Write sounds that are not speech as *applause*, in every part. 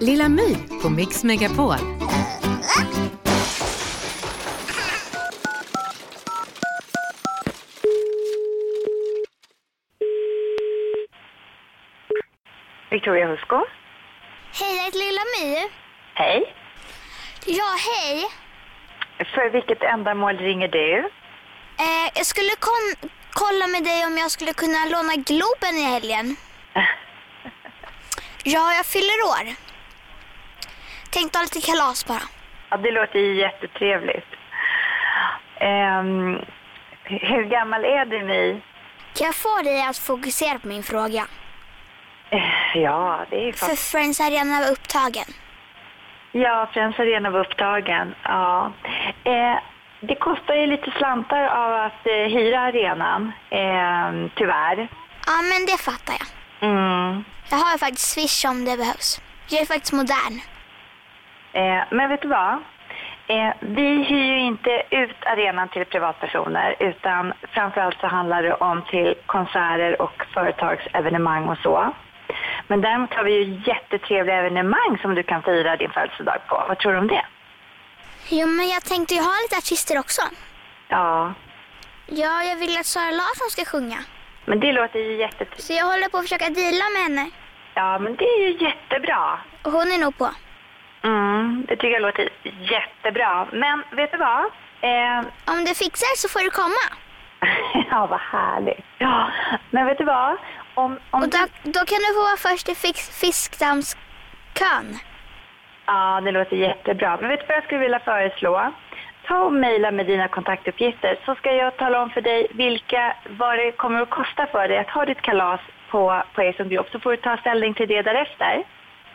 Lilla My på Mix Megapol. Victoria Husko. Hej, jag heter Lilla My. Hej. Ja, hej. För vilket ändamål ringer du? Eh, jag skulle kolla med dig om jag skulle kunna låna Globen i helgen. Ja, jag fyller år. Tänkte ha lite kalas bara. Ja, det låter ju jättetrevligt. Ehm, hur gammal är du, My? Kan jag få dig att fokusera på min fråga? Eh, Ja, det är För faktiskt... Friends Arena var upptagen. Ja, Friends Arena var upptagen. Ja. Eh, det kostar ju lite slantar av att eh, hyra arenan, eh, tyvärr. Ja, men det fattar jag. Mm. Jag har faktiskt Swish om det behövs. Jag är faktiskt modern. Eh, men vet du vad? Eh, vi hyr ju inte ut arenan till privatpersoner utan framförallt så handlar det om till konserter och företagsevenemang och så. Men däremot har vi ju jättetrevliga evenemang som du kan fira din födelsedag på. Vad tror du om det? Jo, men jag tänkte ju ha lite artister också. Ja, Ja, jag vill att Sara Larsson ska sjunga. men det låter ju jättetrevligt. Så jag håller på att försöka deala med henne. Ja, men det är ju jättebra. Hon är nog på. Mm, det tycker jag låter jättebra. Men vet du vad? Eh, Om du fixar så får du komma. *laughs* ja, vad härligt. Ja, men vet du vad? Om, om Och då, då kan du få vara först i fix, fiskdammskön. Ja, det låter jättebra. Men vet du vad jag skulle vilja föreslå? Ta och mejla med dina kontaktuppgifter så ska jag tala om för dig vilka, vad det kommer att kosta för dig att ha ditt kalas på, på Ericsson Group så får du ta ställning till det därefter.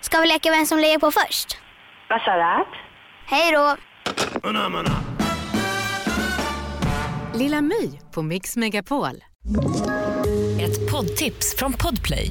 Ska vi leka vem som lägger på först? Vad sa du? Hej då! Lilla My på Mix Megapol. Ett poddtips från Podplay.